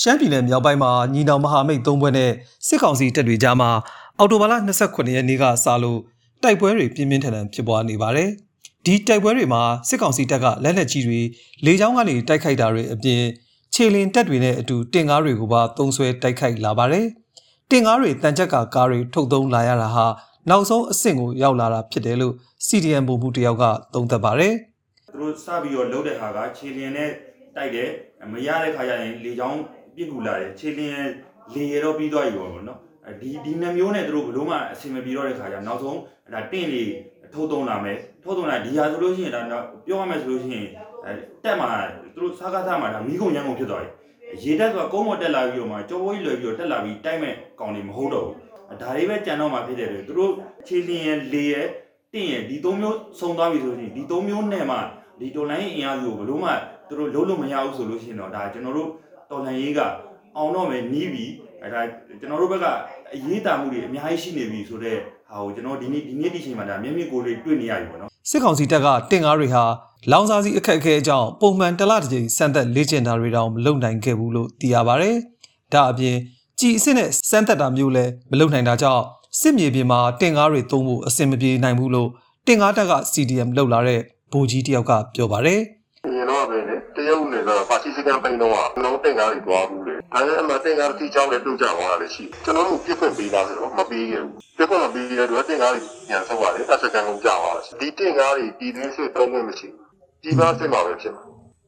ရှမ်းပြည်နယ်မြောက်ပိုင်းမှာညီနောင်မဟာမိတ်သုံးဘွဲ့နဲ့စစ်ကောင်စီတပ်တွေကြားမှာအော်တိုဘာလ29ရက်နေ့ကစလို့တိုက်ပွဲတွေပြင်းပြင်းထန်ထန်ဖြစ်ပွားနေပါတယ်။ဒီတိုက်ပွဲတွေမှာစစ်ကောင်စီတပ်ကလက်နက်ကြီးတွေလေကြောင်းကနေတိုက်ခိုက်တာတွေအပြင်ခြေလင်တပ်တွေနဲ့အတူတင်ကားတွေကိုပါသုံးဆွဲတိုက်ခိုက်လာပါတယ်။တင်ကားတွေတန်ကြပ်ကာကားတွေထုတ်သုံးလာရတာဟာနောက်ဆုံးအဆင့်ကိုရောက်လာတာဖြစ်တယ်လို့ CDM ဗိုလ်မှူးတယောက်ကသုံးသပ်ပါတယ်။သူတို့စပြီးတော့လှုပ်တဲ့ဟာကခြေလျင်နဲ့တိုက်တယ်မရတဲ့ခါကျရင်လေချောင်း ပြစ်ကူလာတယ်ခြေလျင်လေရတော့ပြီးသွားပြီပေါ့နော်ဒီဒီနှမျိုးနဲ့သူတို့ဘလို့မှအဆင်မပြေတော့တဲ့ခါကျနောက်ဆုံးဒါတင့်လေးထုတ်သုံးလာမယ်ထုတ်သုံးလာဒီဟာဆိုလို့ရှိရင်ဒါပြောရမယ်ဆိုလို့ရှိရင်တက်မှာသူတို့စားကားစားမှာဒါမိကုန်ရန်ကုန်ဖြစ်သွားပြီရေတက်ဆိုတာကုန်းပေါ်တက်လာပြီးတော့မှကြောပိုးကြီးလွယ်ပြီးတော့တက်လာပြီးတိုက်မဲ့ကောင်တွေမဟုတ်တော့ဘူးဒါတွေပဲကြံတော့မှဖြစ်တယ်လေသူတို့ခြေလျင်လေရတင့်ရဒီသုံးမျိုးစုံသွားပြီဆိုလို့ရှိရင်ဒီသုံးမျိုးနဲ့မှဒီတော်လိုင်းအင်အားစုကိုဘလို့မှသူတို့လုံးလို့မရဘူးဆိုလို့ရှိရင်တော့ဒါကျွန်တော်တို့ တော်လိုင်းရေးကအောင်တော့မယ်နီးပြီအဲဒါကျွန်တော်တို့ဘက်ကအရေးတာမှုတွေအများကြီးရှိနေပြီဆိုတော့ဟာကိုကျွန်တော်ဒီနေ့ဒီနေ့ဒီချိန်မှာဒါမျက်မြင်ကိုယ်လေးတွေ့နေရပြီပေါ့နော်စစ်ကောင်စီတပ်ကတင်ကားတွေဟာလောင်စာစီအခက်အခဲအကြောင်းပုံမှန်တစ်လတစ်ကြိမ်စမ်းသက်လေ့ကျင့်တာတွေတောင်မလုပ်နိုင်ခဲ့ဘူးလို့သိရပါဗျ။ဒါအပြင်ကြည်အစ်စ်နဲ့စမ်းသက်တာမျိုးလည်းမလုပ်နိုင်တာကြောင့်စစ်မြေပြင်မှာတင်ကားတွေသုံးဖို့အဆင်မပြေနိုင်ဘူးလို့တင်ကားတပ်က CDM လောက်လာတဲ့ဗိုလ်ကြီးတယောက်ကပြောပါတယ် ရင်တော့ပဲလေတရုတ်နေတော့ပါတီစကန်ပိန်တော့ကလုံးတင်ကားတွေသွားဘူးလေဒါနဲ့အမှတင်ကားတစ်ချောင်းလည်းပြုတ်ကြသွားတာလည်းရှိကျွန်တော်တို့ပြစ်ဖွင့်ပေးလားဆိုတော့မပေးခဲ့ဘူးပြစ်ဖွင့်မပေးရတော့တင်ကားတွေပြန်ဆုတ်ရတယ်တစ်စကန်လုံးကြာသွားတယ်ဒီတင်ကားတွေပြည်တွင်းစစ်သုံးခွင့်မရှိဘူးကြီးပါစစ်မှာပဲဖြစ်မှာ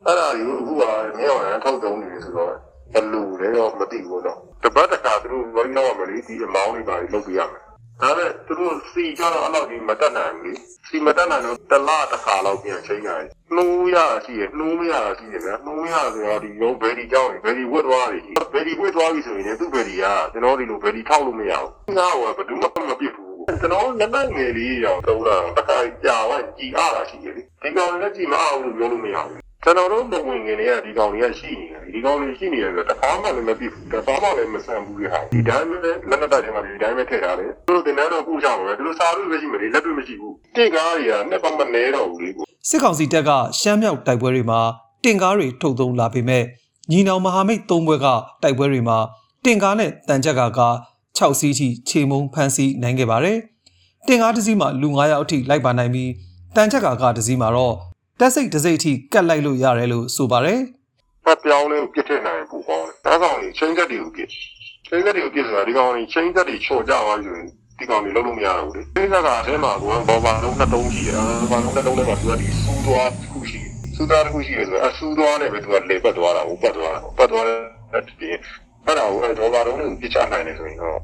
အဲ့ဒါကိုအခုကမြောက်ရန်ထုတ်တုံးနေဆိုတော့ဘလူလည်းတော့မသိဘူးတော့တပတ်တခါသူတို့ဝိုင်းတော့မလို့ဒီအမောင်းတွေပါလုပ်ပြရမယ် ဒါနဲ့သူတို့စီကြတော့အဲ့လောက်ကြီးမတက်နိုင်ဘူးစီမတက်နိုင်တော့တလားတစ်ခါလောက်ပြန်ချိန်ရတယ်နှိုးရရှိရနှိုးမရရှိရဗျာနှိုးမရဆိုတော့ဒီရုံးဘယ်ဒီကြောင်းဘယ်ဒီဝတ်သွားပြီဘယ်ဒီဝတ်သွားပြီဆိုရင်သူ့ဘယ်ဒီကကျွန်တော်ဒီလိုဘယ်ဒီထောက်လို့မရဘူးငါ့ကဘယ်သူမှမပြစ်ဘူးကျွန်တော်လက်မငယ်လေးရောတော့လာတခါကြာဝကြည်အားတာရှိတယ်ဒီကောင်လည်းကြည်မအောင်လို့ပြောလို့မရဘူး ကျွန်တော်တို့မဝင်ငင်တွေကဒီကောင်တွေကရှိနေတယ်ဒီကောင်တွေရှိနေတယ်ဆိုတော့တခါမှလည်းမပြစ်ဘူးတခါမှလည်းမဆန်ဘူးလေဟာဒီတိုင်းပဲလက်နက်တိုက်ထဲမှာဒီတိုင်းပဲထည့်ထားတယ်သူတို့တင်တန်းတော့ကုကြမှာပဲသူတို့စားလို့မရှိမလို့လက်တွေ့မရှိဘူးတင့်ကားတွေကနှစ်ပတ်မနေတော့ဘူးလေစစ်ကောင်စီတပ်ကရှမ်းမြောက်တိုက်ပွဲတွေမှာတင်ကားတွေထုတ်သုံးလာပေမဲ့ညီနောင်မဟာမိတ်သုံးဘွဲ့ကတိုက်ပွဲတွေမှာတင်ကားနဲ့တန်ကြပ်ကာက6စီးထိခြေမုံဖမ်းဆီးနိုင်ခဲ့ပါတယ်။တင်ကားတစ်စီးမှာလူ9ယောက်အထိလိုက်ပါနိုင်ပြီးတန်ကြပ်ကာကတစ်စီးမှာတော့ တက်စိတ်တစ်စိတ်အထိကတ်လိုက်လို့ရတယ်လို့ဆိုပါတယ်။ဖတ်ပြောင်းလေးကိုပြစ်ထည့်နိုင်ပူပေါင်းတယ်။ဒါကောင်ကြီးချင်းသက်တွေကိုပြစ်။ချင်းသက်တွေကိုပြစ်ဆိုတာဒီကောင်ကြီးချင်းသက်တွေချော်ကြသွားပြီဆိုရင်ဒီကောင်ကြီးလုံးလို့မရဘူးလေ။ချင်းသက်ကအဲမှာကဘောပါလုံးနှစ်တုံးရှိတယ်။ဘောပါလုံးနှစ်တုံးထဲမှာသူကဒီစူးသွားတစ်ခုရှိတယ်။စူးသွားတစ်ခုရှိတယ်ဆိုတော့အစူးသွားနဲ့ပဲသူကလေပတ်သွားတာဟုတ်ပတ်သွားတာ။ပတ်သွားတဲ့ဒီအဲ့ဒါကိုအဲဒေါ်လာလုံးကိုပြစ်ချနိုင်တယ်ဆိုရင်တော့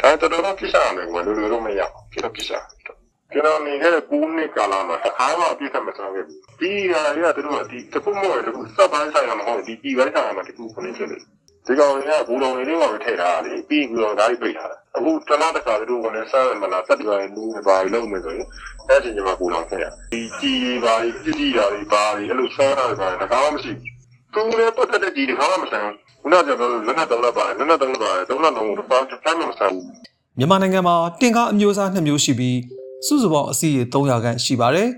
ဒါတော်တော်ပြစ်ချရမယ်ဝင်လို့လို့မရဘူး။ပြစ်ပြစ်ချ ကျွန်တော်နေခဲ့တဲ့9နှစ်ကာလမှာတစ်ခါမှအပြစ်မစားခဲ့ဘူး။ဒီဟာတွေကသူတို့ကဒီတစ်ခုမှမဟုတ်ဘူးစပ်ပိုင်းဆိုင်ရာမဟုတ်ဒီပြည်ပိုင်းဆိုင်ရာမှာတခုခုနေဖြစ်တယ်။ဒီကောင်တွေကဘူတော်တွေလေးမှာပဲထည့်ထားတာလေပြီးပြီးတော့ဒါတွေပိတ်ထားတာ။အခုတလားတစ်ခါသူတို့ကလည်းစားရမလားစက်တွေလူတွေပါလို့မယ်ဆိုရင်အဲ့ဒီညမှာဘူတော်ထည့်ရ။ဒီကြီးတွေပါကြီးပြည့်ကြီးတာတွေပါကြီးအဲ့လိုစားတာတွေပါတကားမရှိဘူး။သူလည်းပတ်သက်တဲ့ကြီးတကားမှမဆန်ဘူး။ခုနကပြောလို့လက်နဲ့တော့လက်ပါလက်နဲ့တော့လက်ပါတော့တော့တော့ဘာတိုင်းမှမဆန်ဘူးမြန်မာနိုင်ငံမှာတင်ကားအမျိုးအစားနှစ်မျိုးရှိပြီး စုစုပေါင်းအစီရေ300ခန့်ရှိပါတယ်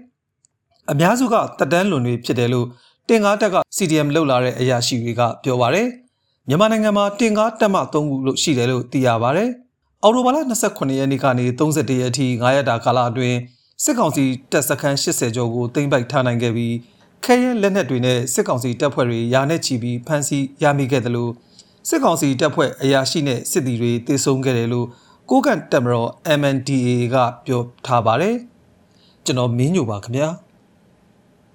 ။အများစုကတက်တန်းလွန်တွေဖြစ်တယ်လို့တင်ကားတက်က CDM လောက်လာတဲ့အရာရှိတွေကပြောပါတယ်။မြန်မာနိုင်ငံမှာတင်ကားတက်မှ3ခုလို့ရှိတယ်လို့သိရပါတယ်။အော်တိုဘာလ28ရက်နေ့ကနေ31ရက်အထိ9ရက်တာကာလအတွင်းစစ်ကောင်စီတပ်စခန်း80ကျော်ကိုသိမ်းပိုက်ထားနိုင်ခဲ့ပြီးခဲရဲလက်နက်တွေနဲ့စစ်ကောင်စီတပ်ဖွဲ့တွေယာနဲ့ချီပြီးဖမ်းဆီးရမိခဲ့တယ်လို့စစ်ကောင်စီတပ်ဖွဲ့အရာရှိနဲ့စစ်သည်တွေတေဆုံးခဲ့တယ်လို့ ကိုကန့်တက်မတော် MNDAA ကပြောထားပါတယ်ကျွန်တော်မင်းညိုပါခင်ဗျာ